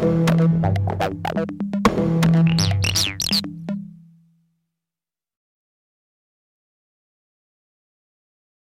Bye.